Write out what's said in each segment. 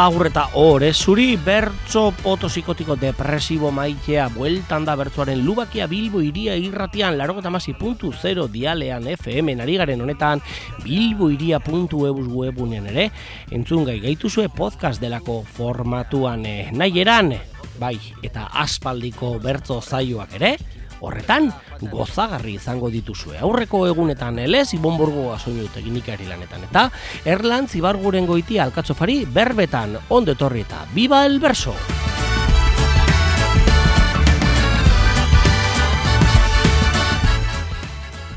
Hola, agurreta, ore, zuri bertso potosikotiko depresibo maitea, bueltan da bertsoaren lubakia bilbo iria irratian, laroketa masi dialean FM nari garen honetan, bilbo iria puntu ebus webunean ere, entzun gai gaituzue podcast delako formatuan eh, nahi eran, bai, eta aspaldiko bertso zaioak ere, Horretan, gozagarri izango dituzue. Aurreko egunetan elez, Ibonborgo asoinu teknikari lanetan eta Erlan Zibarguren goiti alkatzofari berbetan ondo etorri eta Biba el Verso!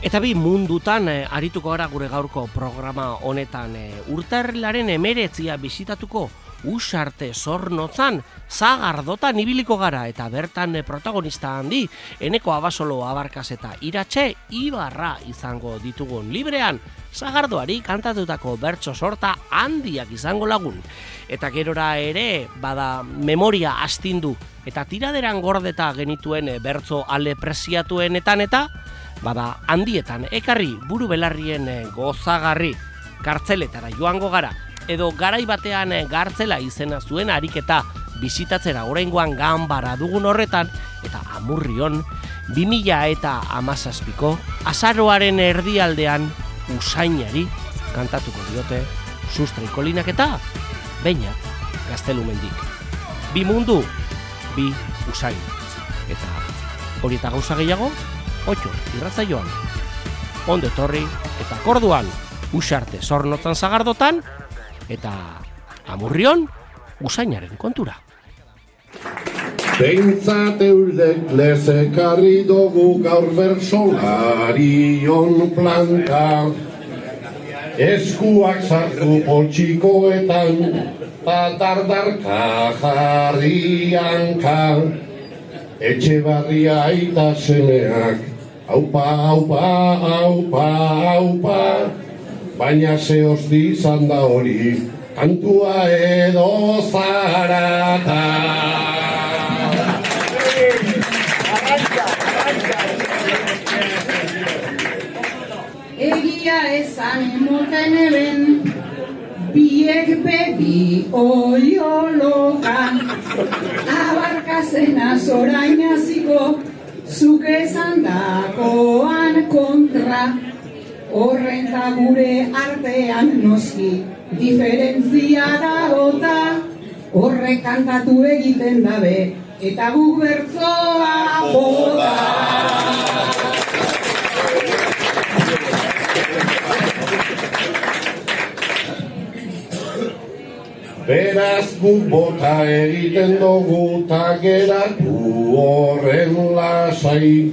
Eta bi mundutan eh, arituko gara gure gaurko programa honetan eh, urtarrilaren emeretzia bisitatuko usarte zornotzan, zagardotan ibiliko gara eta bertan protagonista handi, eneko abasolo abarkaz eta iratxe ibarra izango ditugun librean, zagardoari kantatutako bertso sorta handiak izango lagun. Eta gerora ere, bada memoria astindu eta tiraderan gordeta genituen bertso ale preziatuenetan eta, bada handietan ekarri buru belarrien gozagarri kartzeletara joango gara edo garai batean eh, gartzela izena zuen ariketa bisitatzera. Oraingoan ganbara dugun horretan eta amurrion 2000 eta amazazpiko azaroaren erdialdean usainari kantatuko diote sustraiko linak eta baina gaztelumendik. Bi mundu bi usain. Eta hori eta gauza gehiago otxo irratzaioan ondo etorri eta korduan usarte zornotzan zagardotan eta amurrion usainaren kontura. Beintzat eulek lezekarri dugu gaur bersolarion planta. Eskuak sartu poltsikoetan Tatardarka jarrianka Etxe barria aita semeak Aupa, aupa, aupa, aupa baina ze hosti izan da hori, kantua edo zarata. Egia esan moten eben, biek bebi oiolokan, abarkazena zorainaziko, zuk esan dakoan kontra, horren gure artean noski diferentzia da bota. Horrek kantatu egiten dabe eta gu bertzoa bota. Beraz gu bota egiten dugu ta geratu horren lasai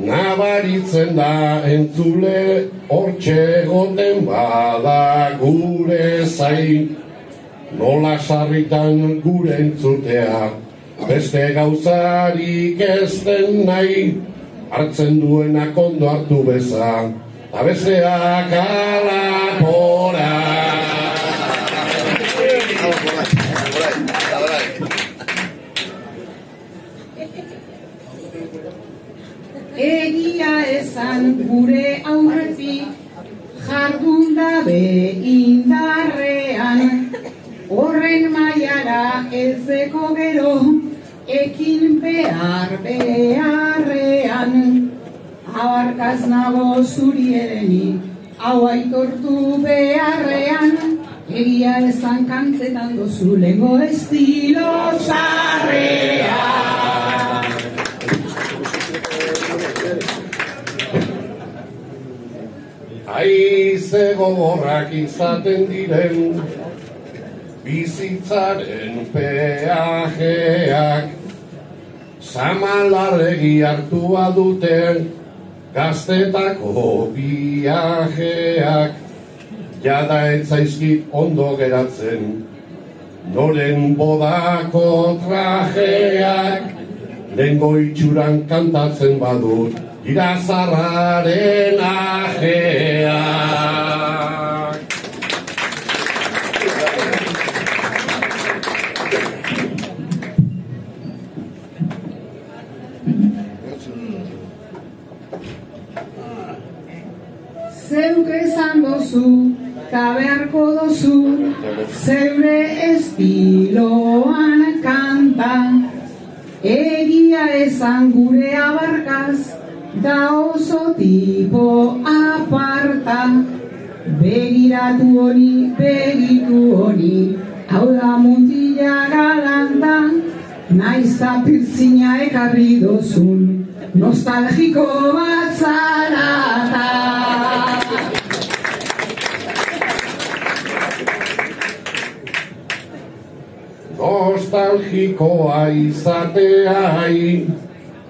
Nabaritzen da entzule hortxe goten bada gure zain. Nola sarritan gure entzutea Beste gauzarik ez den nahi. Hartzen duenak ondo hartu beza Ta besteak alapora Egia esan gure aurretik jardun dabe indarrean. Horren maiara ezeko gero ekin behar beharrean. Abarkaz nago zuri ereni hau aitortu beharrean. Egia esan kantzetan dozu lengo estilo zarrean Aize gogorrak izaten diren bizitzaren peajeak. Zamalarregi hartua dute gaztetako viajeak Jada etzaizkit ondo geratzen noren bodako trajeak. Lengo itxuran kantatzen badut irazarraren ajeak. Zeuk esan dozu Ta beharko dozu zeure estiloan kanta Egia esan gure abarkaz da tipo aparta. Begiratu honi, begitu honi. Hau da mutila galanta. Naiz apirtzina ekarri dozun. Nostalgiko bat zarata Nostalgikoa izateai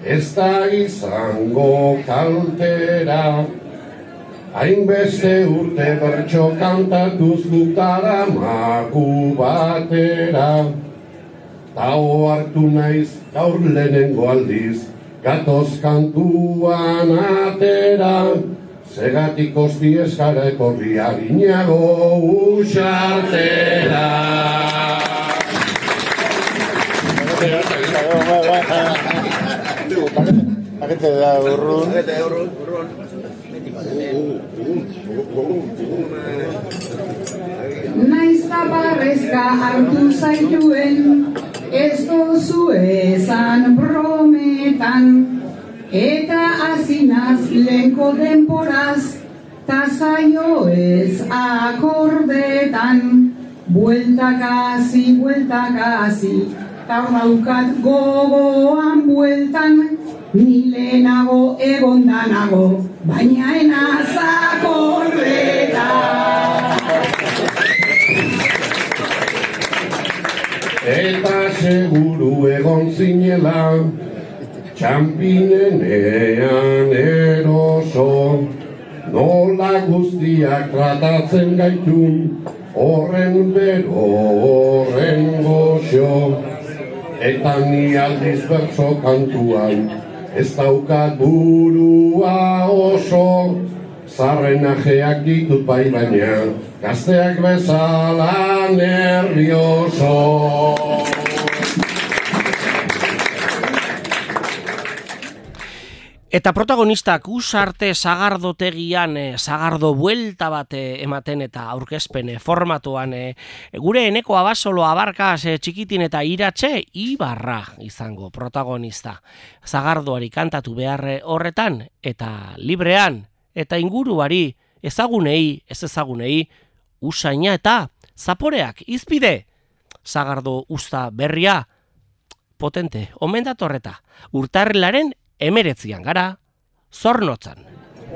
Ez da izango kaltera. Hainbeste urte bertso kantatuz gutara magu batera. Ta hartu naiz gaur lehenengo aldiz Gatoz kantuan atera. Segatik osti eskara ekorri aginago usartera Agente da urrun. Naiz tabarrezka hartu zaituen Ez dozu esan brometan. Eta azinaz lenko denporaz Ta zaio ez akordetan. Bueltakasi, bueltakasi Ta daukat gogoan bueltan Ni lehenago egondanago Baina enaz akordetan Eta seguru egon zinela Txampinenean eroso. Nola guztiak tratatzen gaitun Horren bero, horren goxo. Eta ni aldiz bertso kantuan Ez daukat burua oso Zarren ajeak ditut bai baina Gazteak bezala nervioso Eta protagonistak usarte sagardotegian e, sagardo buelta bat eh, ematen eta aurkezpen eh, formatuan e, gure eneko abasolo abarkaz e, txikitin eta iratxe ibarra izango protagonista. Zagardoari kantatu beharre horretan eta librean eta inguruari ezagunei, ez ezagunei, usaina eta zaporeak izpide. Zagardo usta berria, potente, omen datorreta, urtarrilaren emeretzian gara, zornotzan.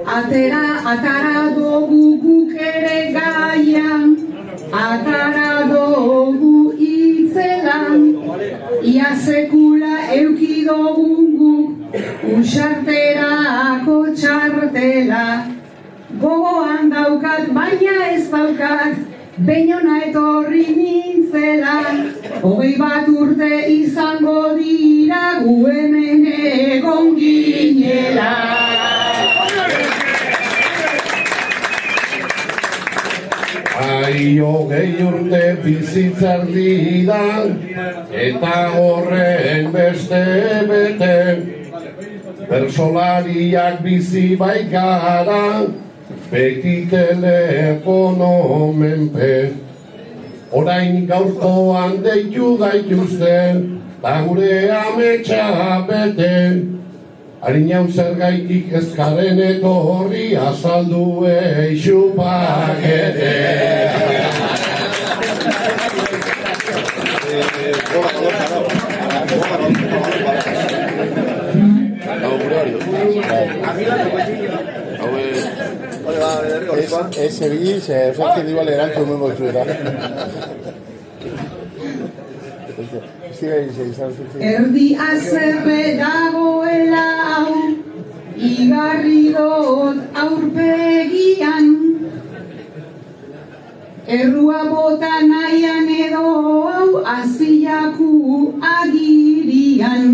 Atera, atara dugu guk ere gaian, atara dugu itzelan, ia sekula euki dugu guk, usarterako txartela. Gogoan daukat, baina ez daukat, Beinona etorri nintzela, hogei bat urte izango dira gu hemen egon ginela. Ai hogei urte bizitzar dira eta horren beste bete Bersolariak bizi baikara beti telefono menpe Orain gaurkoan deitu gaituzten da gure ametsa bete. Harin hau zer gaitik ezkaren etorri azaldu eixu pakete. Ez, ez osatzen erantzun mengo zu eta. Ez izan izan zuzen. Erdi azerbe dagoela hau, igarri dut aurpegian. Errua bota nahian edo hau, aziaku agirian.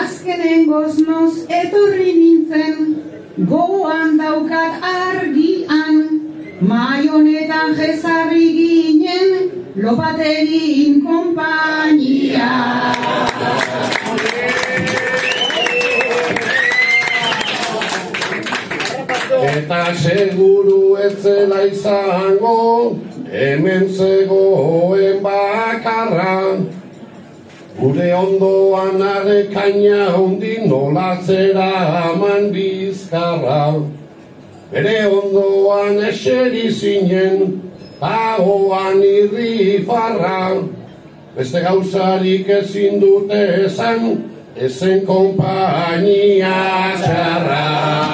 Azkenen goznoz etorri nintzen, gogoan daukat argian. Mai honetan jezarri ginen, lopategin konpainia. Eta seguru ez zela izango, hemen zegoen bakarra. Gure ondoan arrekaina hondi nolatzera aman bizkarra. Bere ondoan eseri zinen, pagoan irri farra. Beste gauzarik ezin dute esan, ezen kompainia txarra.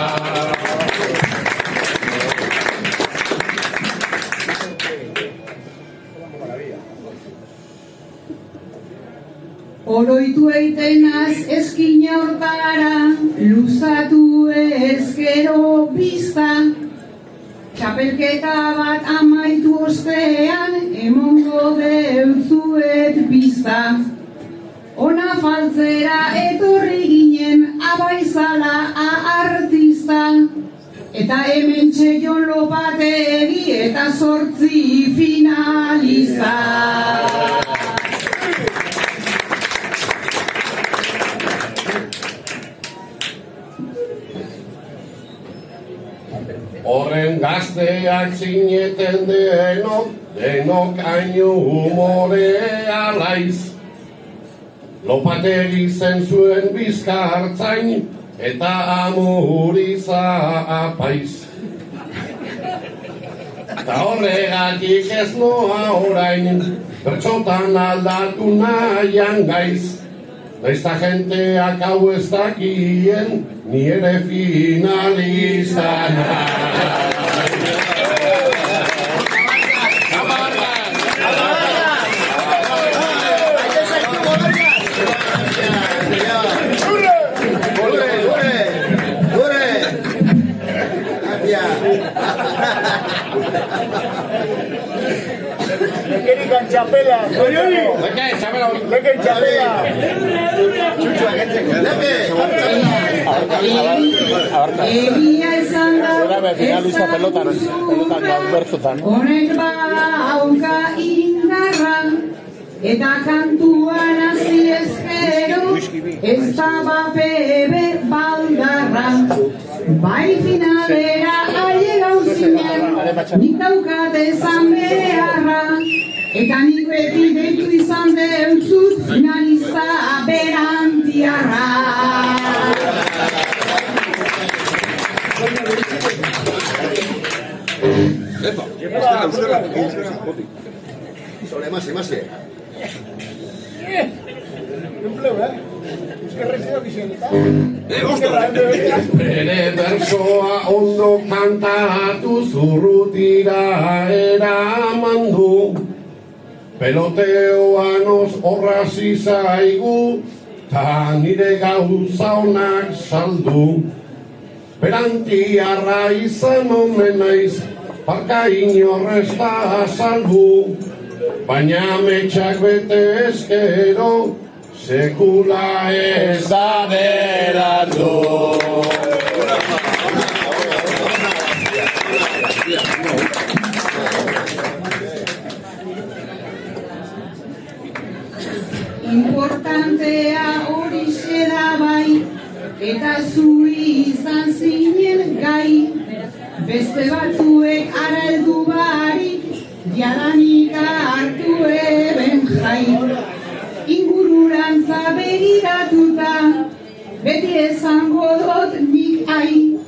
Oroitu eitenaz eskina hortara, luzatu ezkero bizta. Txapelketa bat amaitu ostean, emongo deutzuet bizta. Ona faltzera etorri ginen abaizala a artista. Eta hemen txeion lopategi eta sortzi finaliza. Gazteak zineten denok, denok hainu humorea laiz. Lopategi zen zuen bizka hartzain, eta amuriza apaiz. Eta horregatik ez noa orain, pertsotan aldatu nahian gaiz. Naizta jenteak hau ez dakien, ni ere finalista Mekerikan txapela. Leke, txapela hori. Leke txapela. Egia esan da, Dame finalista pelotan, pelotan da bertzutan. Honek bauka indarra, eta kantuan hasi ezkero, ez da bapebe baldarra. Bai finalera aile gauzinen, nik daukat ezan beharra, eta nik beti deitu izan deutzut finalista berantiarra. Sobre más y más. Bere bersoa ondo kantatu zurrutira eraman du Peloteoan os horrazi zaigu Ta nire gauza onak saldu. Perantiarra izan omen naiz Parka inorrez da salbu Baina metxak bete ezkero Sekula ez da beratu Importantea hori da bai, eta zu izan zinen gai. Beste batzuek ara heldu barik, jadanik hartu eben jai. Ingururantza begiratuta, beti esango dut nik ai.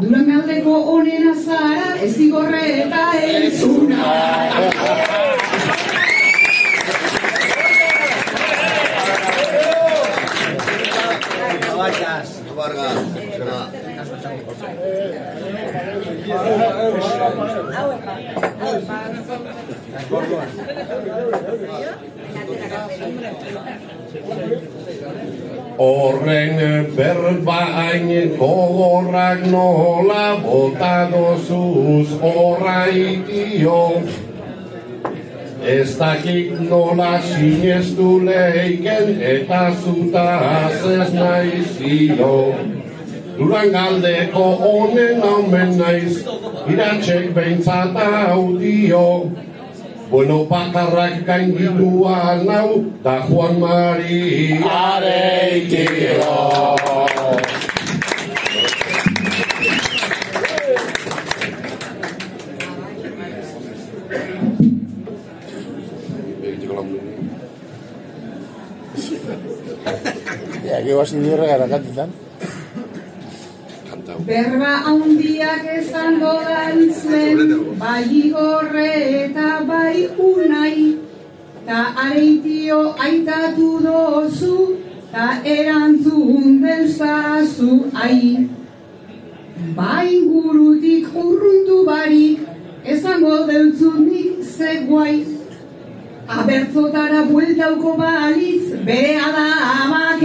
Durangaldeko onena zara, ez igorre eta entzuna. Horren berbain gogorrak nola bota dozuz horraitio. Ez dakik nola sinestu leiken eta zutaz ez naizio. Durangaldeko honen omen naiz, iratxek behintzat audio Bono pakarrak kain gituan nau Dakuan mari arekiro. Ya, que vas a ir a la Berba handiak esan dodan zuen, bai igorre eta bai unai, ta areitio aitatu dozu, ta erantzun deustazu ai. Bai gurutik urrundu barik, esango deutzunik zeguai. Abertzotara bueltauko balitz, bere da amak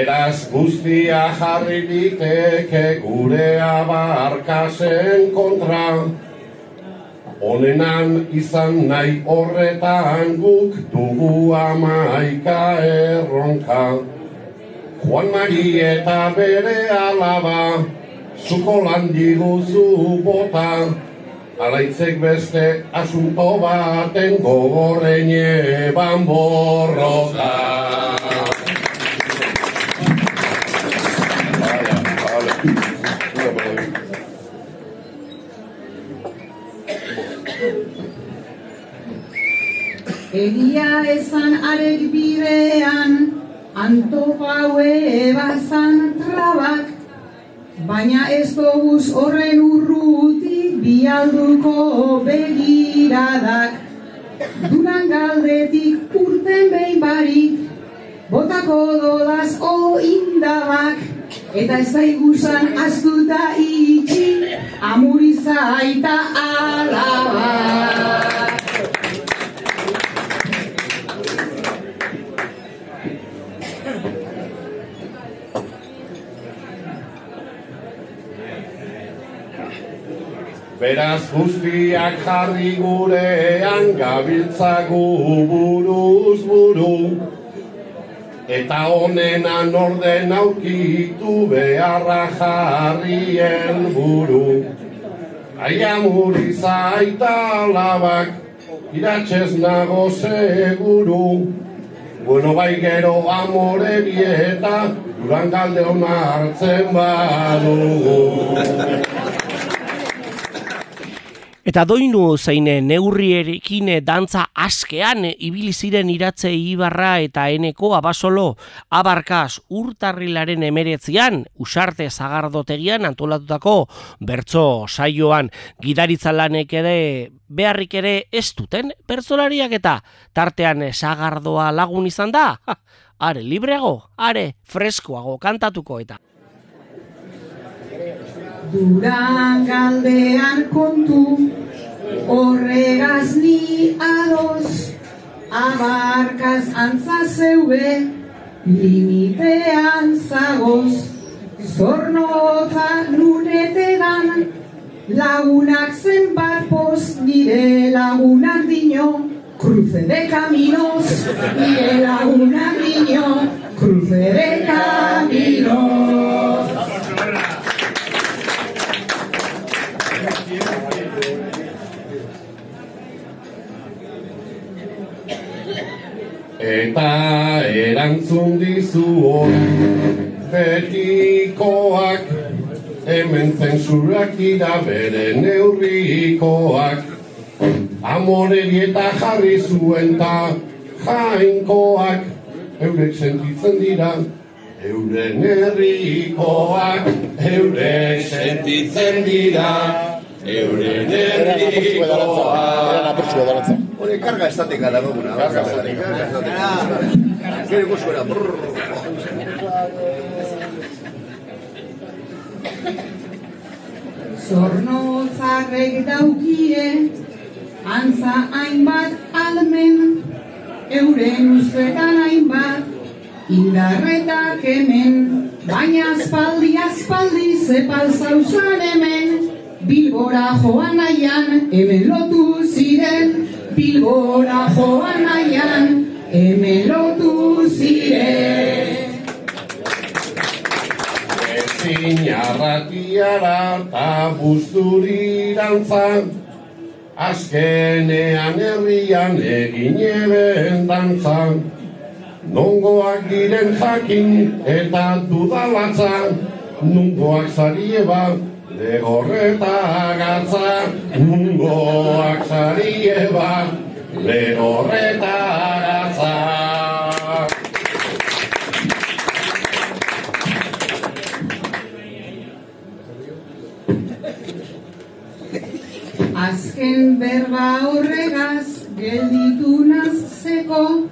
Beraz guztia jarri diteke gure abarkasen kontra. Honenan izan nahi horretan guk dugu amaika erronka. Juan Mari eta bere alaba, zuko lan diguzu bota. Alaitzek beste asunto baten gogorren eban borroka. Egia esan arek bidean, antopaue bazan trabak, baina ez doguz horren urruti bialduko begiradak. Duran galdetik urten behin barik, botako dodaz o indabak, eta ez da igusan astuta itxi, amuriza aita alabak. Beraz guztiak jarri gurean gabiltzagu buruz buru. Eta honenan orden aukitu beharra jarrien buru. Aia muriza aita labak iratxez nago seguru. Bueno, bai gero amore bieta, duran galde hona hartzen badugu. Eta doinu zein neurrierekin dantza askean ibili ziren iratze ibarra eta eneko abasolo abarkaz urtarrilaren emeretzian usarte zagardotegian antolatutako bertso saioan gidaritza lanek ere beharrik ere ez duten pertsolariak eta tartean sagardoa lagun izan da. Are libreago, are freskoago kantatuko eta. Duran galdean kontu, horregaz ni ados, abarkaz antza zeue, limitean zagoz, zornotza nuretedan, lagunak zenbat poz, nire lagunak dino, cruce de caminos, nire lagunak dino, cruce de caminos. Eta erantzun dizu hori betikoak Hemen zensurak dira bere neurrikoak. Amore dieta jarri zuen ta jainkoak Eurek sentitzen dira Euren herrikoak Eurek sentitzen dira Euren Eran apurtxu edarantza. Hori karga estatika da duguna. Karga estatika. Karga estatika. Gero ikuskora. Zornotzarrek daukie, antza hainbat almen, euren ustetan hainbat, indarretak hemen, baina aspaldi aspaldi zepal zauzan hemen, Bilbora joan nahian, hemen lotu ziren, Bilbora joan nahian, hemen lotu ziren. Ezin arratiara eta busturirantzan Azkenean herrian egin eben dantzan, nongoak diren jakin eta dudalatza, nungoak zarie bat, legorreta gatza, nungoak zarie bat, legorreta gatza. Azken berba horregaz gelditu nazeko,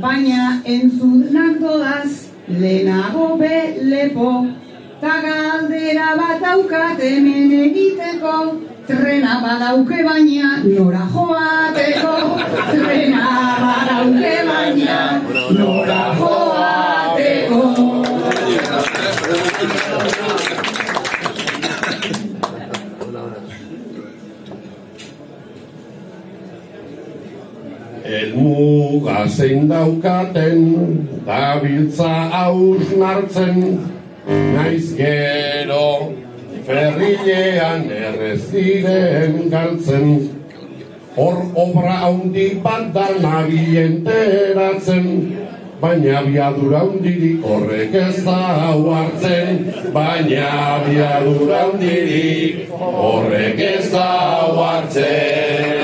baina entzunak doaz lehenago be lepo. Ta galdera bat daukat hemen egiteko, trena badauke baina nora joateko. Trena badauke baina nora joateko. Elmuga zein daukaten, dabiltza hausnartzen, naiz gero, ferrilean errez diren galtzen. Hor obra handi bat da nabi enteratzen, baina abiadura handirik horrek ez da hartzen, baina abiadura handirik horrek ez da hartzen.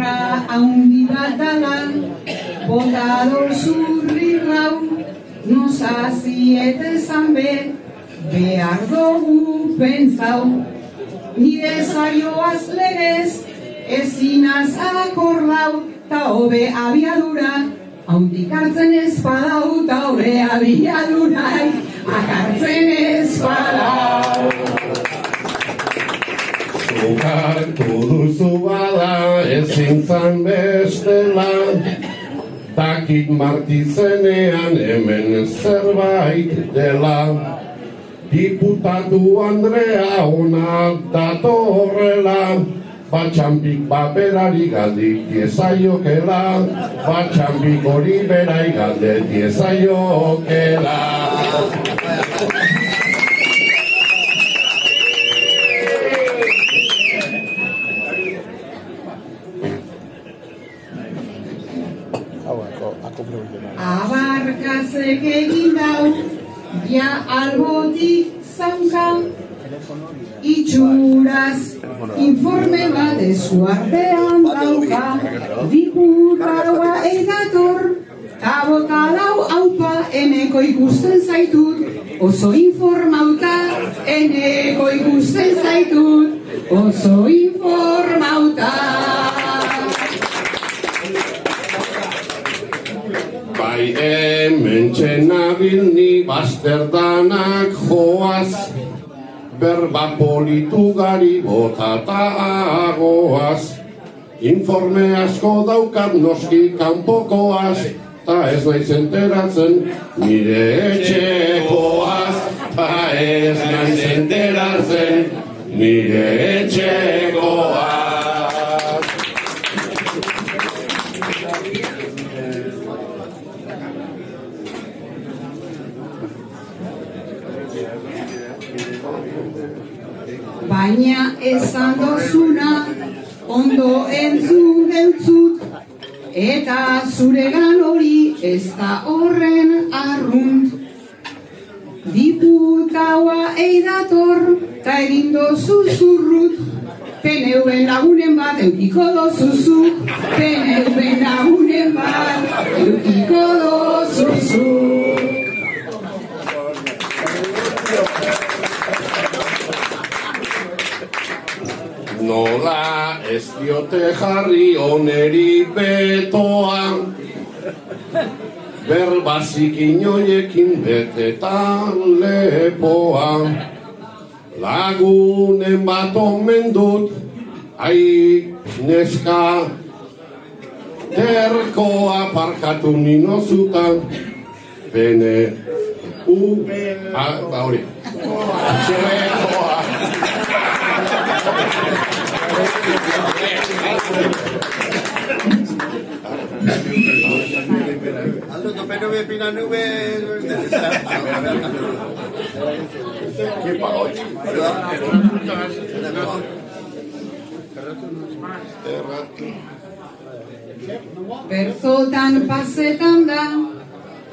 Obra handi bat dala, botado zurri rau, nozaziet esan be, behar dugu pentsau. Nire zaioaz legez, ezinaz akordau, ta hobe abiadura, haundik hartzen ez badau, ta hobe abiadurai, akartzen ez badau. Zukartu duzu bada ezin zan bestela Dakit martizenean hemen zerbait dela. Diputatu Andrea ona datorrela. Batxampik baberari galdik diezaiokela. Batxampik hori berai galde diezaiokela Abarkazek egin dau, ja albotik zaunka, itxuraz informe bat eskuartean dauka, diputaua edator, abokalau haupa eneko ikusten zaitut, oso informauta eneko ikusten zaitut, oso informauta. Bai hemen txenabil ni basterdanak joaz. Berba politu gari botatagoaz Informe asko daukat noski kanpokoaz Ta ez naiz enteratzen nire etxekoaz. Ta ez naiz enteratzen nire etxekoaz esan dozuna ondo entzun deutzut Eta zuregan hori ez da horren arrunt. Diputaua eidator ta egin dozu zurrut. PNV lagunen bat eukiko dozuzuk PNV lagunen bat eukiko dozuzuk Nola ez diote jarri oneri betoa Berbazik inoiekin beteta lepoa Lagunen bat omen dut Ai neska. Terkoa parkatu nino zutan Bene U Ah, ba hori. Txerekoa Aldo, tope nube, pina nube. ¿Qué pago? Berzotan pasetan da,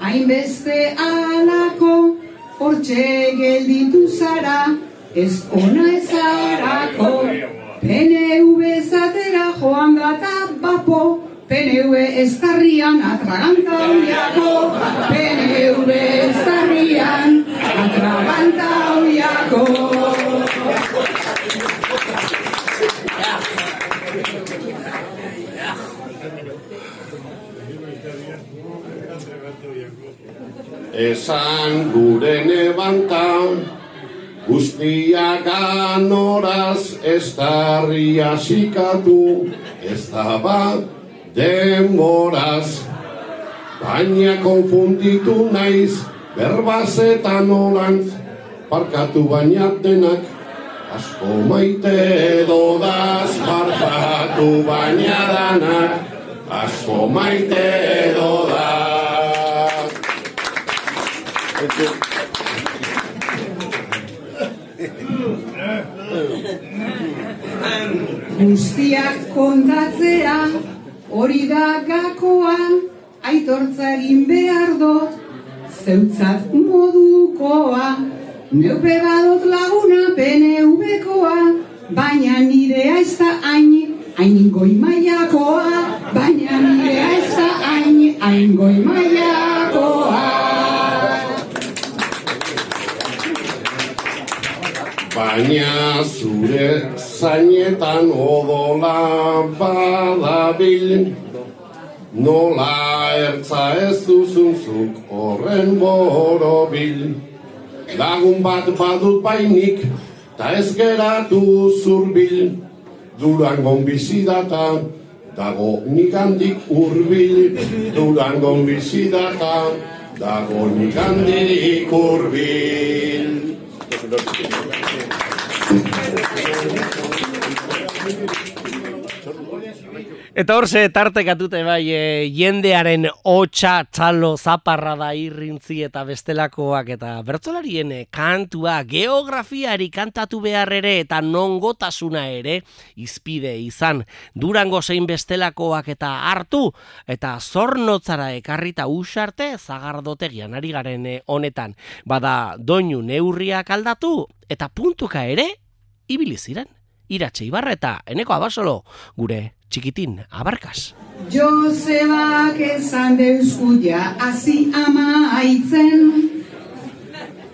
hainbeste alako, hortxe gelditu zara, ez ona ez harako. PNV zatera joan gata bapo, PNV ez tarrian atraganta uiako, PNV ez tarrian atraganta uiako. Esan gure nebanta, guztia ganoraz ez darria sikatu, ez da bat denboraz. Baina konfunditu naiz, berbaz eta nolantz, parkatu baina denak, asko maite dodaz, parkatu baina danak, asko maite dodaz. Guztiak kontatzea, hori da gakoa, aitortza egin behar dut, zeutzat modukoa. Neupe badot laguna PNV-koa, baina nirea ez da hain, hain goi mailakoa, baina nirea ez da hain, hain goi mailakoa. Baina zure zainetan odola badabil. Nola ertza ez duzunzuk horren borobil. Lagun bat badut bainik, ta ez geratu zurbil. Durangon bizidata, dago nikandik urbil Durangon bizidata, dago nikandik urbil Eta horze tartekatute bai e, jendearen hotxa, txalo, zaparra da irrintzi eta bestelakoak eta bertzolarien eh, kantua, geografiari kantatu behar ere eta nongotasuna ere izpide izan. Durango zein bestelakoak eta hartu eta zornotzara ekarrita usarte zagardotegian ari garen eh, honetan. Bada doinu neurriak aldatu eta puntuka ere ibili ziren. Iratxe Ibarra eta Eneko Abasolo, gure txikitin abarkaz. Josebak esan deuskuia hasi amaitzen,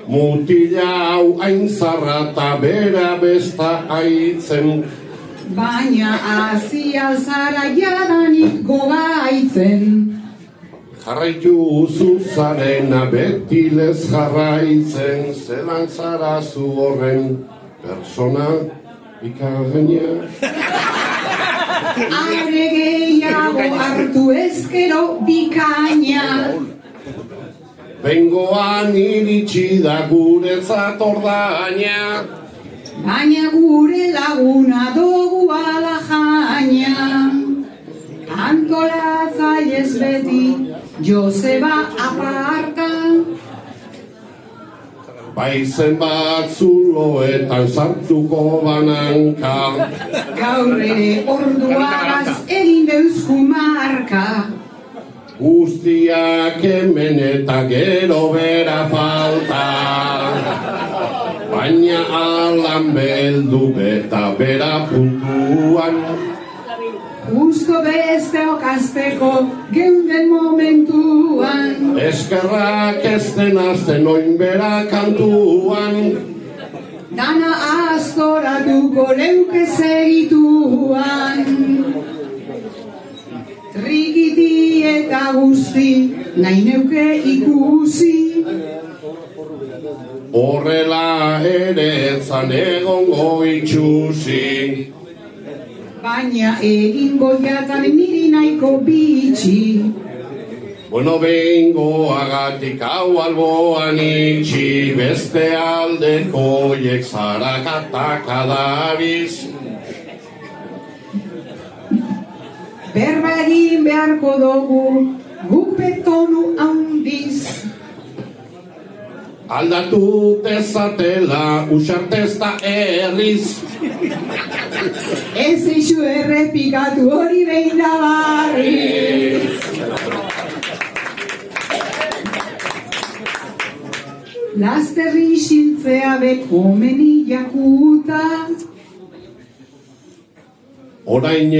Mutila hau hain zarra eta bera besta aitzen baina hasi alzara jadanik gogaitzen. Jarraitu zuzarena beti lez jarraitzen Zelan zara zu horren persona ikagenia Are gehiago hartu ezkero bikaina, Bengoan iritsi da guretzat ordaina baina gure laguna dugu ala jaina. Antolatzaiez beti, Joseba aparta, Baizen bat zuloetan sartuko bananka. Gaur ere orduaraz egin deuzku marka. Guztiak hemen eta gero bera falta. Baina alan beldu eta bera puntuan Justo beste okazteko geunden momentuan. Eskerrak ez den azten oin bera kantuan Dana aztoratuko leuke segituan. Trikiti eta guzti nahi neuke ikusi. Horrela ere etzan egongo itxusi baina egin goiatan niri nahiko bitxi. Bueno, bengo agatik hau alboan itxi, beste aldeko oiek zarakataka dabiz. Berba egin beharko dugu, guk betonu handiz. Aldatu dezatela usartez da erriz. Ez eixu errepikatu hori behin da barriz. Lasterri isiltzea beko jakuta, Orain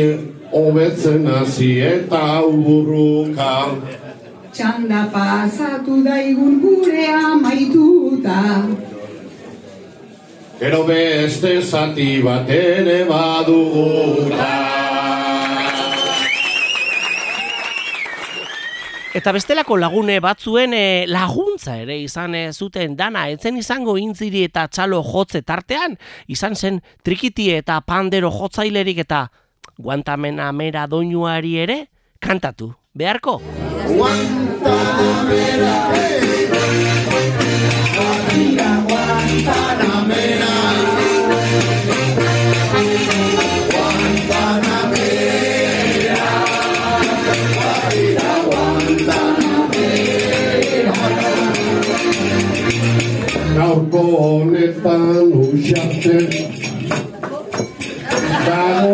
hobetzen hasi eta hau burruka txanda pasatu daigun gure amaituta. Gero beste zati bat ere baduguta Eta bestelako lagune batzuen eh, laguntza ere izan eh, zuten dana, etzen izango intziri eta txalo jotze tartean, izan zen trikiti eta pandero jotzailerik eta guantamena mera doinuari ere kantatu. Beharko? Gaurko honetan usarte Dago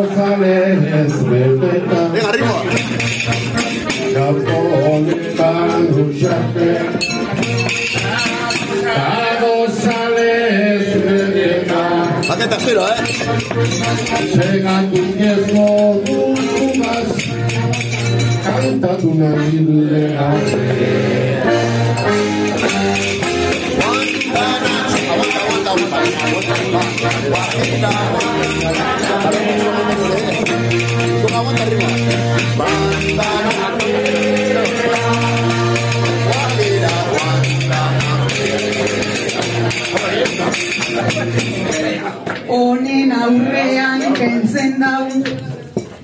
ez beteta Va que tercero, eh. Segatik ez modumaz Kantatu nahi legabe Aguanta, aguanta, aguanta. Aguanta, aguanta. Aguanta arriba. Honen aurrean kentzen dau,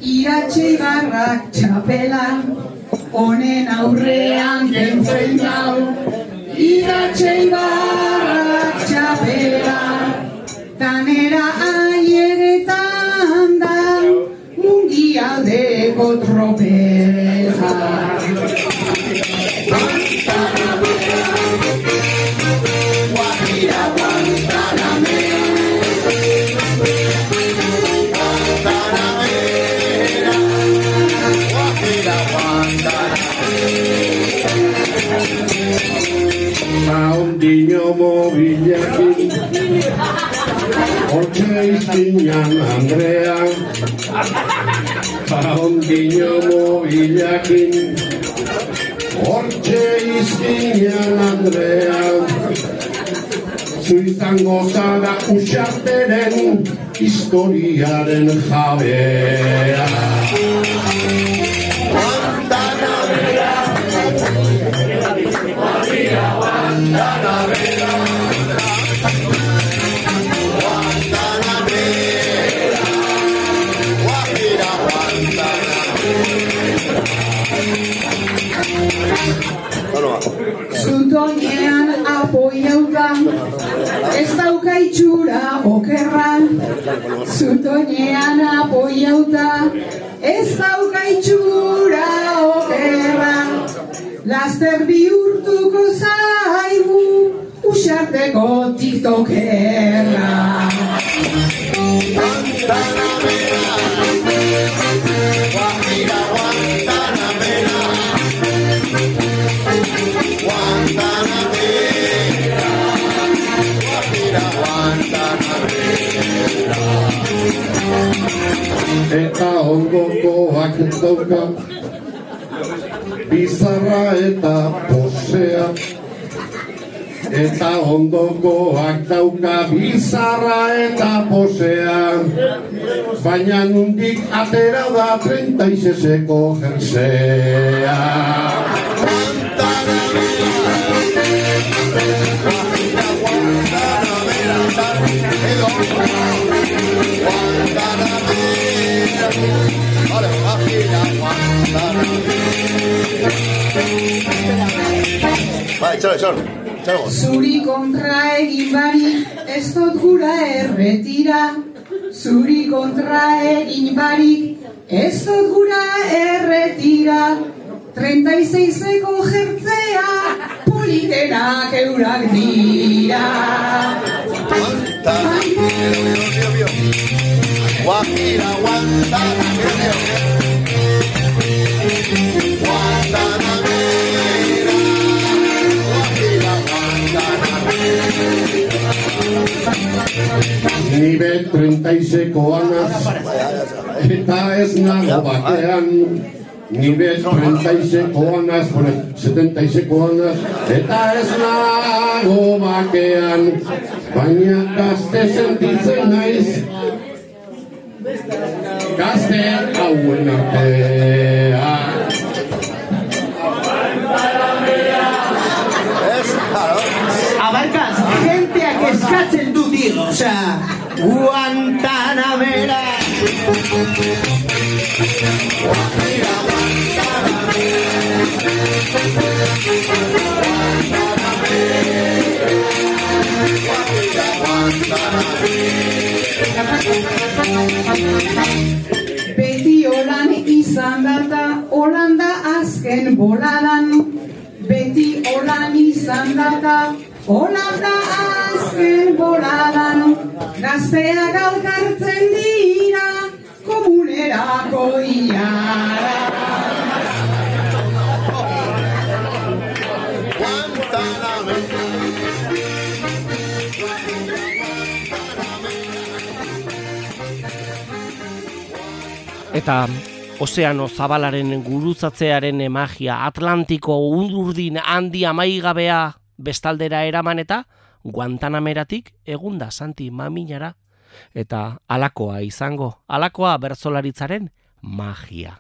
iratxe igarrak txapela. Honen aurrean kentzen dau, iratxe igarrak txapela. Tanera aieretan da, mundialdeko tropeza. Iztinan Andrea Maundino mobilekin Hortxe iztinan Andrea Zu izango zara usarteren historiaren jabea Zutoinean apoiauta, ez dauka itxura okerra. Laster bihurtuko zaigu, usarteko tiktokerra. Dauka bizarra eta posea eta ondokoak dauka bizarra eta posea baina nundik atera da 36eko jersea Échalo. Échalo. Zuri kontra egin barik, ez dut gura erretira. Zuri kontra egin barik, Ez dut gura erretira, 36eko jertzea, politenak eurak dira. Guantana, mira, mira, mira, mira. 36koa naz, eta ez nago batean. Ni be 36koa naz, bueno, 76koa naz, eta ez nago bakean. Baina gazte sentitzen naiz, gazte hauen artean. Abarkaz, jenteak eskatzen du digo, osea, Guantanamera. Beti holan izan data, Holanda azken boladan. Beti holan izan data, Holanda azken boladan. Gazteak alkartzen dira, komunerako iara. Eta ozeano zabalaren gurutzatzearen magia Atlantiko undurdin handi amaigabea bestaldera eraman eta Guantanameratik egunda Santi Maminara eta alakoa izango, alakoa bertzolaritzaren magia.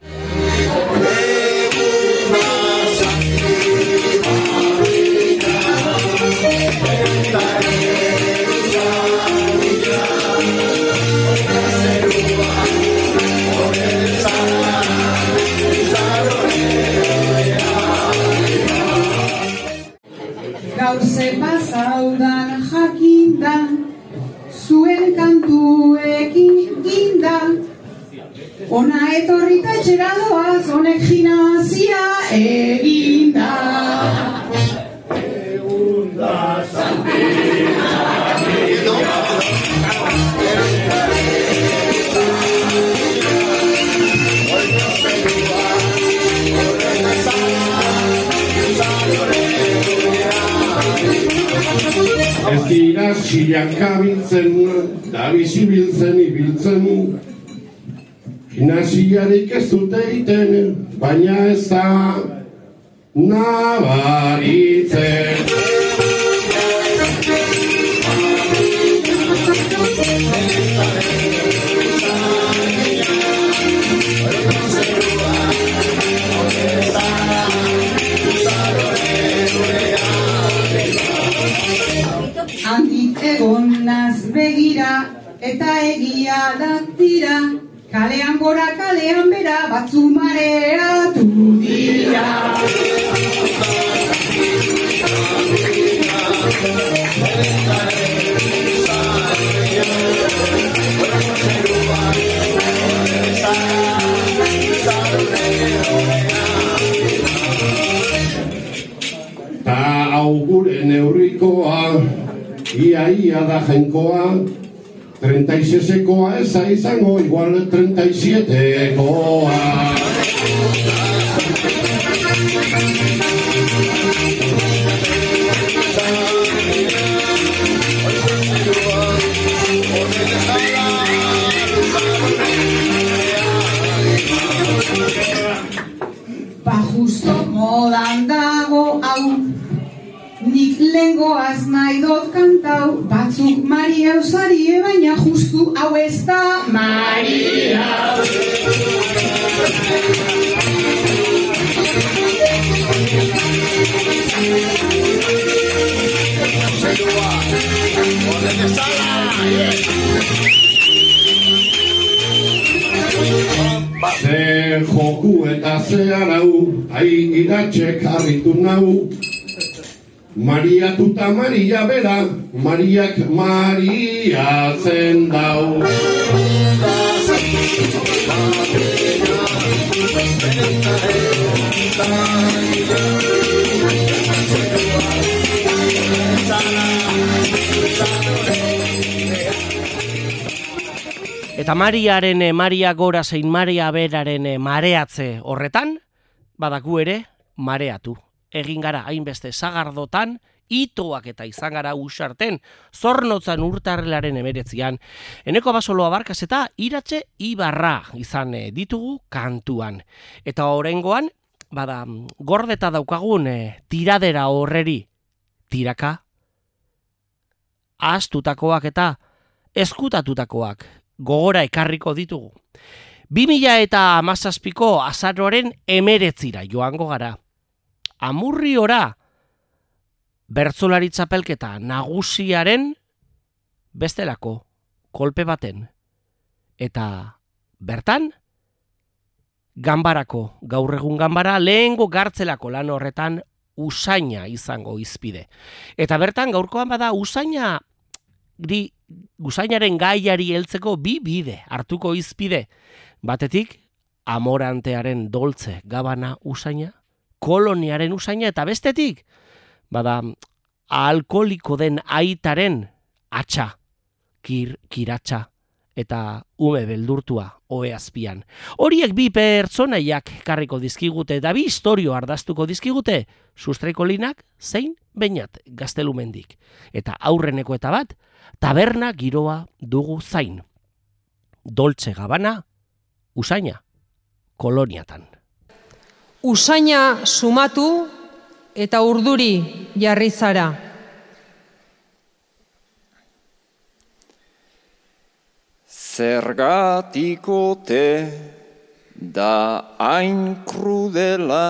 Ta hau gure neurrikoa, ia ia da jainkoa, 36ekoa ez da izango, igual 37ekoa. Lengoaz nahi dot kantau Batzuk Maria usarie baina justu hau ez da Maria Ze joku eta ze arau, ai iratxek harritu nau. Mariatuta Maria bera, Mariak Maria zen dau. Eta Mariaren eh, Maria Gora zein Maria Beraren eh, mareatze horretan, badaku ere, mareatu. Egin gara hainbeste zagardotan, itoak eta izan gara usarten, zornotzan urtarrelaren emeretzian, eneko basolo abarkaz eta iratxe ibarra izan eh, ditugu kantuan. Eta horrengoan, bada, gordeta daukagun eh, tiradera horreri, tiraka, astutakoak eta eskutatutakoak gogora ekarriko ditugu. 2000 eta amazazpiko azaroaren emeretzira joango gara. Amurri ora, bertzolari txapelketa nagusiaren bestelako kolpe baten. Eta bertan, ganbarako, gaur egun ganbara, lehengo gartzelako lan horretan usaina izango izpide. Eta bertan, gaurkoan bada usaina gri, usainaren gaiari heltzeko bi bide hartuko izpide. Batetik, amorantearen doltze gabana usaina, koloniaren usaina, eta bestetik, bada, alkoliko den aitaren atxa, kir, kiratxa, eta ume beldurtua oe azpian. Horiek bi pertsonaiak karriko dizkigute eta bi historio ardaztuko dizkigute sustraiko linak zein bainat gaztelumendik. Eta aurreneko eta bat, taberna giroa dugu zain. Doltze gabana, usaina, koloniatan. Usaina sumatu eta urduri jarri zara. Zergatikote da hain krudela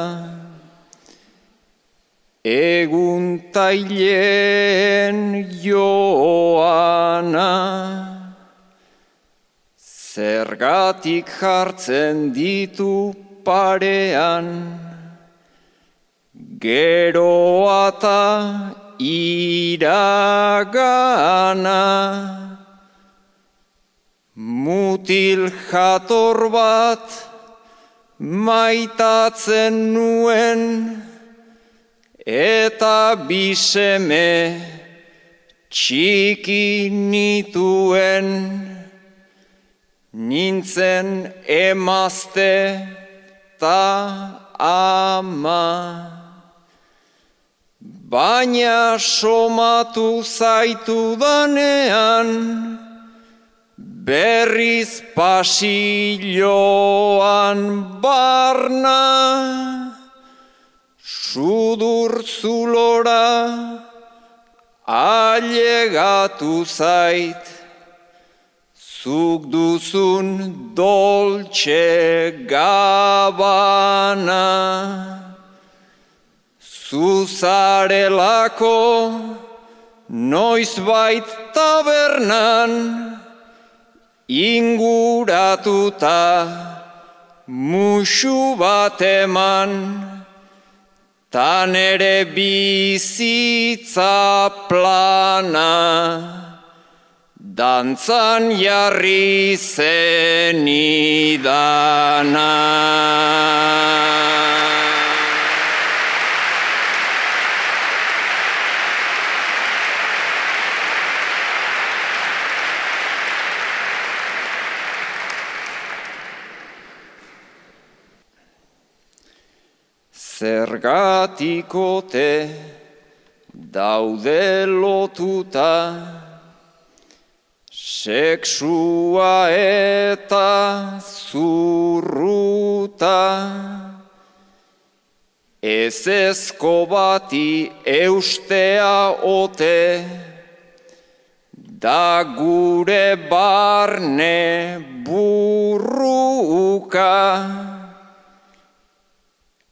egun taileen joana Zergatik jartzen ditu parean geroata iragana Mutil jator bat maitatzen nuen eta biseme txiki nituen. Nintzen emazte ta ama. Baina somatu zaitu danean, berriz pasilloan barna, sudur zulora ailegatu zait, zuk duzun doltxe gabana. Zuzarelako noiz bait tabernan, inguratuta musu bat eman, tan ere bizitza plana, dantzan jarri zenidana. Zergatikote daude lotuta Seksua eta zurruta Ez ezko bati eustea ote Da gure barne burruka.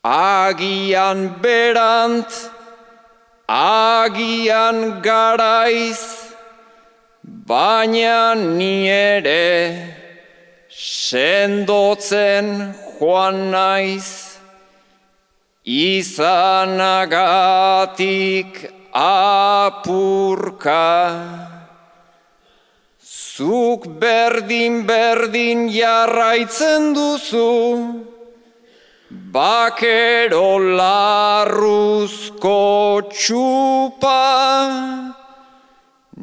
Agian berant, agian garaiz, baina ni ere sendotzen joan naiz, izanagatik apurka. Zuk berdin berdin jarraitzen duzu, bakero larruzko txupa,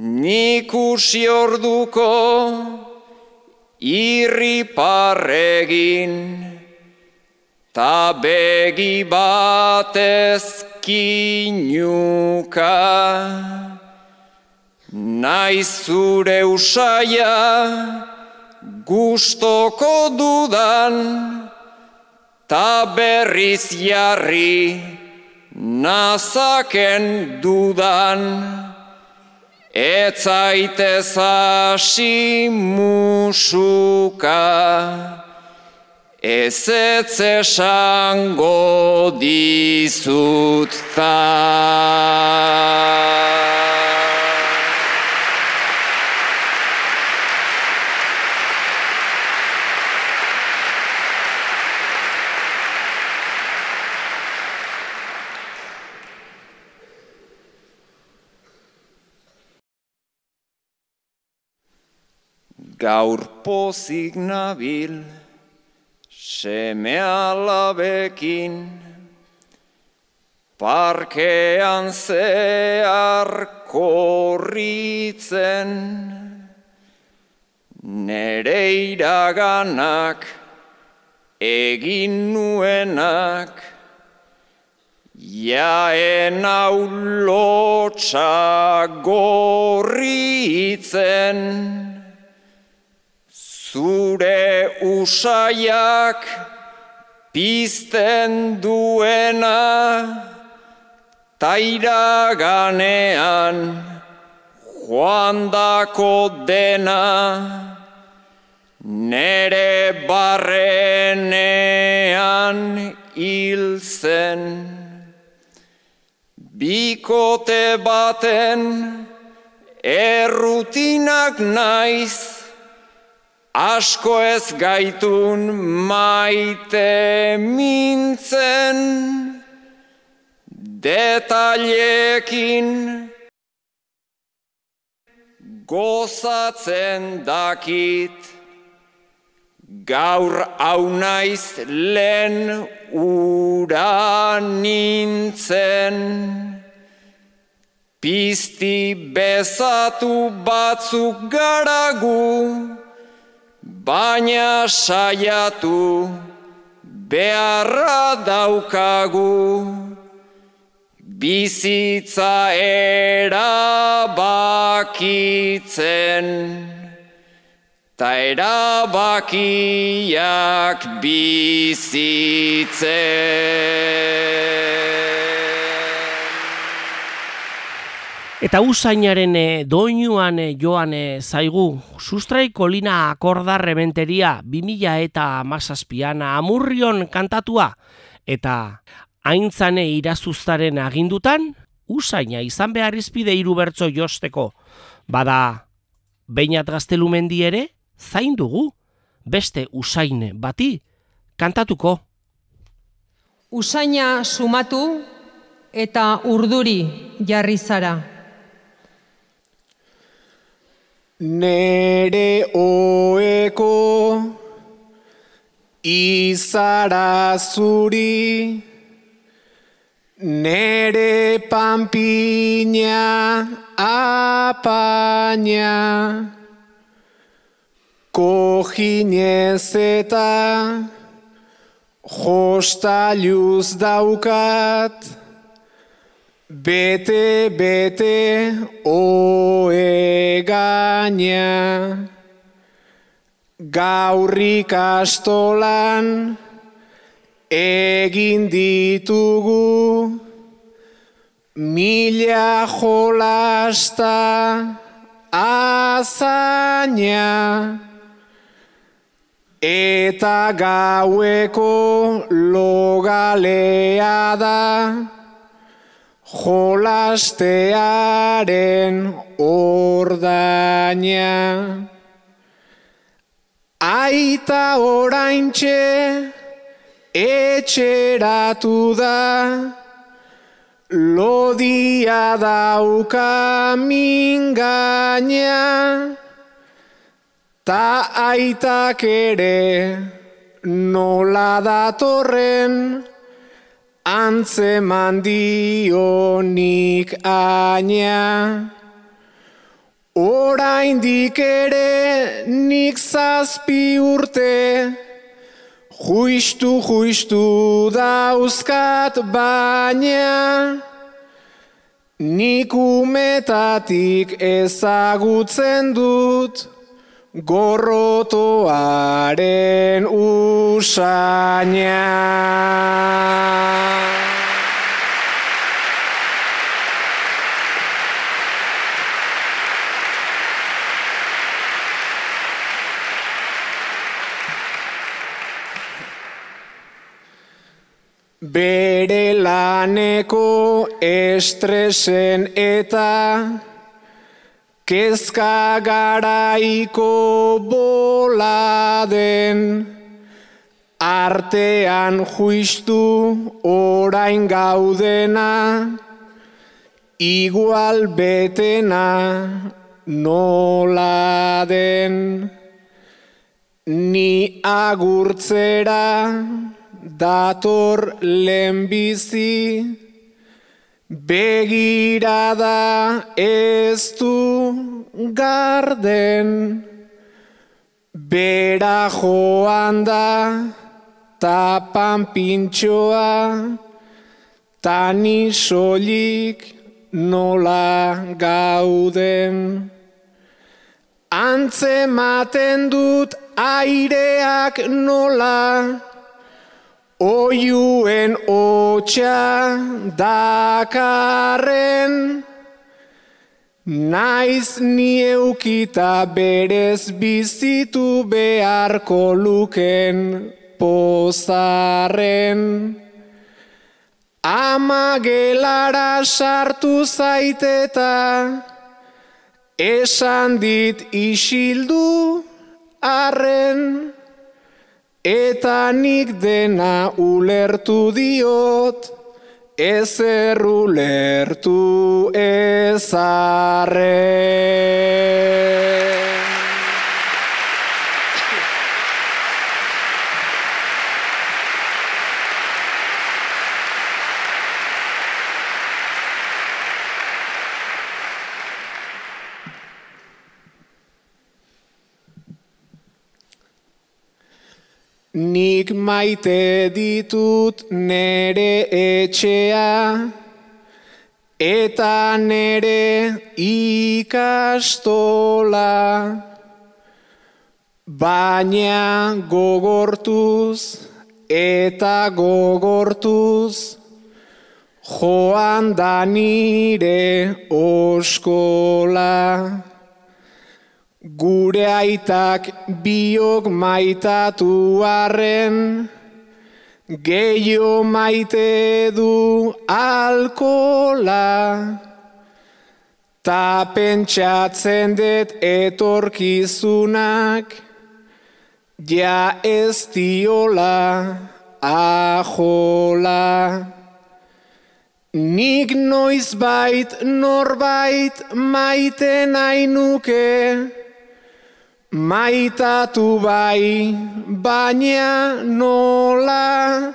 nik usi orduko irriparregin, ta begi batez kinuka. Naiz zure usaia gustoko dudan, ta berriz jarri nazaken dudan. Etzaitez hasi musuka, ez ez esango dizut ta. Gaur pozik nabil, seme alabekin, parkean zehar korritzen, nere iraganak egin nuenak, jaen hau lotxa gorritzen, Zure usaiak pizten duena, taira ganean joan dako dena, nere barrenean hil zen. Bikote baten errutinak naiz, asko ez gaitun maite mintzen, detailekin gozatzen dakit, gaur hau naiz lehen ura nintzen. Pizti bezatu batzuk garagu, baina saiatu beharra daukagu bizitza erabakitzen ta erabakiak bizitzen. Eta usainaren e, doinuan e, joan e, zaigu, sustrai kolina akordar rementeria 2000 eta masazpian amurrion kantatua, eta haintzane irazuztaren agindutan, usaina izan behar izpide irubertzo josteko, bada, bainat gaztelumendi ere, zain dugu, beste usaine bati, kantatuko. Usaina sumatu eta urduri jarri zara. Nere oeko izara zuri Nere pampina apaina Kojinez eta jostaluz daukat Bete, bete, oe gaina, gaurrik astolan, egin ditugu, mila jolasta azaina, eta gaueko logalea da, jolastearen ordaina. Aita oraintxe etxeratu da, lodia dauka mingaina, ta aitak ere nola datorren, antzeman dionik aina. Oraindik ere nik zazpi urte, juistu juistu dauzkat baina. Nik umetatik ezagutzen dut, gorrotoaren usaina. Bere laneko estresen eta kezka garaiko boladen artean juistu orain gaudena igual betena nola den. Ni agurtzera dator lehenbizi, begirada ez du garden, bera joan da tapan pintxoa, tani solik nola gauden. Antzematen dut aireak nola, Oiuen otxa dakarren, naiz ni eukita berez bizitu beharko luken pozarren. Ama gelara sartu zaiteta, esan dit isildu arren. Eta nik dena ulertu diot, ezer ulertu ezarren. Nik maite ditut nere etxea eta nere ikastola baina gogortuz eta gogortuz joan da nire oskola. Gure aitak biok maitatu arren, gehiago maite du alkola. Ta pentsatzen dut etorkizunak, ja ez diola ajola. Nik noiz bait norbait maite nahi nuke, Maitatu bai, baina nola,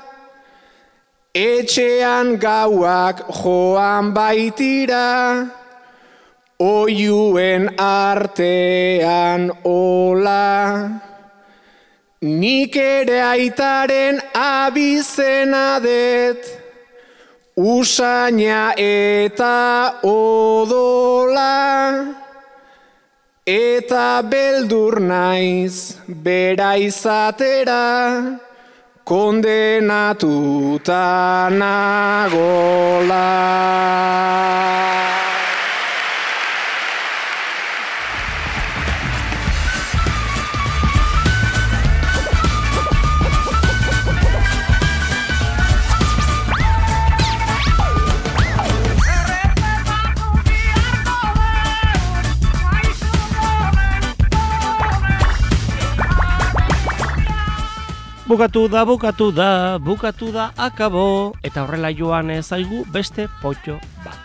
etxean gauak joan baitira, oiuen artean ola. Nik ere aitaren abizena det, usaina eta odola. Eta beldur naiz bera izatera kondenatuta nagola. Bukatu da, bukatu da, bukatu da, akabo, eta horrela joan zaigu beste potxo bat.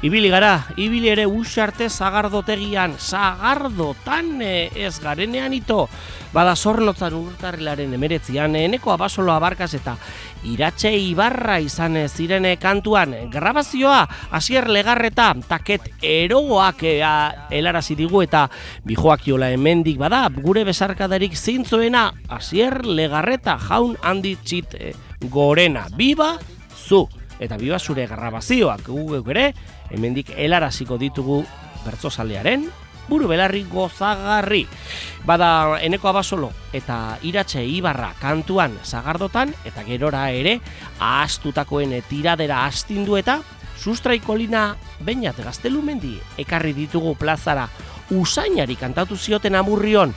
Ibili gara, ibili ere usarte zagardotegian, zagardotan e, ez garenean ito. Bada zornotzan urtarrilaren emeretzian, eneko abasolo abarkaz eta iratxe ibarra izan zirene kantuan. Grabazioa hasier legarreta taket erogoak e, helarazi digu eta bijoak jola hemendik bada gure besarkadarik zintzoena hasier legarreta jaun handi txit gorena. Biba zu eta biba zure grabazioak. Gugek ere hemendik helaraziko ditugu bertsozalearen buru belarri gozagarri. Bada eneko abasolo eta iratxe ibarra kantuan zagardotan eta gerora ere ahastutakoen tiradera astindu eta sustraiko lina bainat gaztelumendi ekarri ditugu plazara usainari kantatu zioten amurrion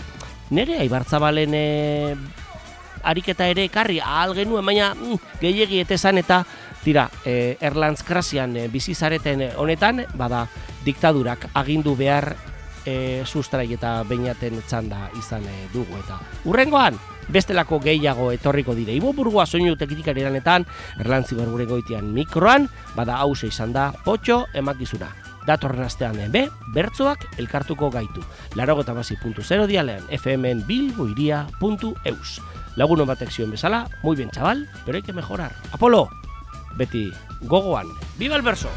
nere aibartzabalen e, ariketa ere ekarri ahal genuen baina mm, gehiegi etezan eta tira e, Erlantz krasian e, bizizareten honetan bada diktadurak agindu behar e, sustrai eta beinaten txanda izan e, dugu eta urrengoan bestelako gehiago etorriko dire. Ibo burgoa soinu teknikari lanetan, erlantzi berbure goitian mikroan, bada hause izan da, potxo emakizuna. Datorren astean be, bertzoak elkartuko gaitu. Larogeta basi puntu zero dialean, fmn bilboiria.eus. Lagunon batek zion bezala, muy bien chaval, pero hay que mejorar. Apolo, beti gogoan, viva el verso!